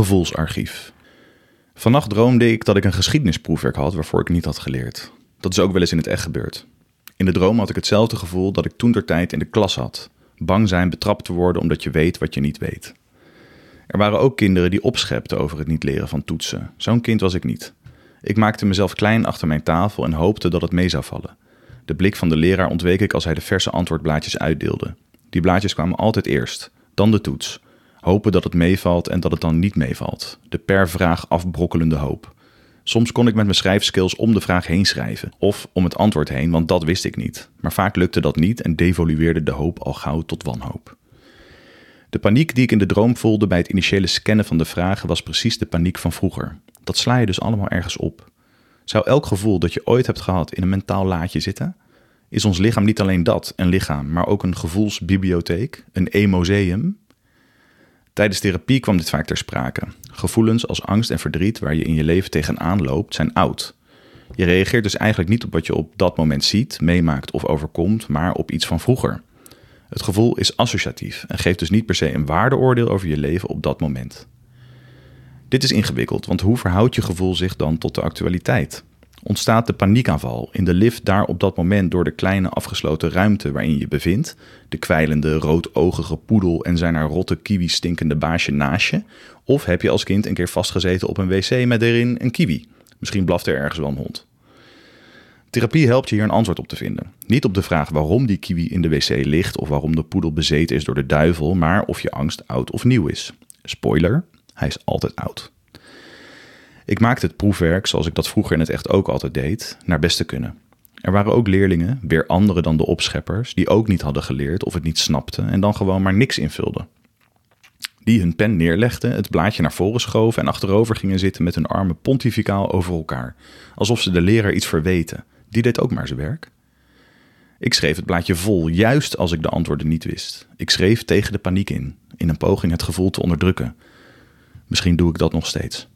Gevoelsarchief. Vannacht droomde ik dat ik een geschiedenisproefwerk had waarvoor ik niet had geleerd. Dat is ook wel eens in het echt gebeurd. In de droom had ik hetzelfde gevoel dat ik toen ter tijd in de klas had. Bang zijn betrapt te worden omdat je weet wat je niet weet. Er waren ook kinderen die opschepten over het niet leren van toetsen. Zo'n kind was ik niet. Ik maakte mezelf klein achter mijn tafel en hoopte dat het mee zou vallen. De blik van de leraar ontweek ik als hij de verse antwoordblaadjes uitdeelde. Die blaadjes kwamen altijd eerst, dan de toets. Hopen dat het meevalt en dat het dan niet meevalt. De per vraag afbrokkelende hoop. Soms kon ik met mijn schrijfskills om de vraag heen schrijven, of om het antwoord heen, want dat wist ik niet. Maar vaak lukte dat niet en devolueerde de hoop al gauw tot wanhoop. De paniek die ik in de droom voelde bij het initiële scannen van de vragen was precies de paniek van vroeger. Dat sla je dus allemaal ergens op. Zou elk gevoel dat je ooit hebt gehad in een mentaal laadje zitten? Is ons lichaam niet alleen dat, een lichaam, maar ook een gevoelsbibliotheek, een emoseum? Tijdens therapie kwam dit vaak ter sprake. Gevoelens als angst en verdriet waar je in je leven tegenaan loopt, zijn oud. Je reageert dus eigenlijk niet op wat je op dat moment ziet, meemaakt of overkomt, maar op iets van vroeger. Het gevoel is associatief en geeft dus niet per se een waardeoordeel over je leven op dat moment. Dit is ingewikkeld, want hoe verhoudt je gevoel zich dan tot de actualiteit? Ontstaat de paniekaanval in de lift daar op dat moment door de kleine afgesloten ruimte waarin je bevindt, de kwijlende roodogige poedel en zijn naar rotte kiwi stinkende baasje naast je? Of heb je als kind een keer vastgezeten op een wc met erin een kiwi? Misschien blaft er ergens wel een hond. Therapie helpt je hier een antwoord op te vinden. Niet op de vraag waarom die kiwi in de wc ligt of waarom de poedel bezeten is door de duivel, maar of je angst oud of nieuw is. Spoiler, hij is altijd oud. Ik maakte het proefwerk, zoals ik dat vroeger in het echt ook altijd deed, naar beste kunnen. Er waren ook leerlingen, weer anderen dan de opscheppers, die ook niet hadden geleerd of het niet snapten en dan gewoon maar niks invulden. Die hun pen neerlegden, het blaadje naar voren schoven en achterover gingen zitten met hun armen pontificaal over elkaar, alsof ze de leraar iets verweten. Die deed ook maar zijn werk. Ik schreef het blaadje vol, juist als ik de antwoorden niet wist. Ik schreef tegen de paniek in, in een poging het gevoel te onderdrukken. Misschien doe ik dat nog steeds.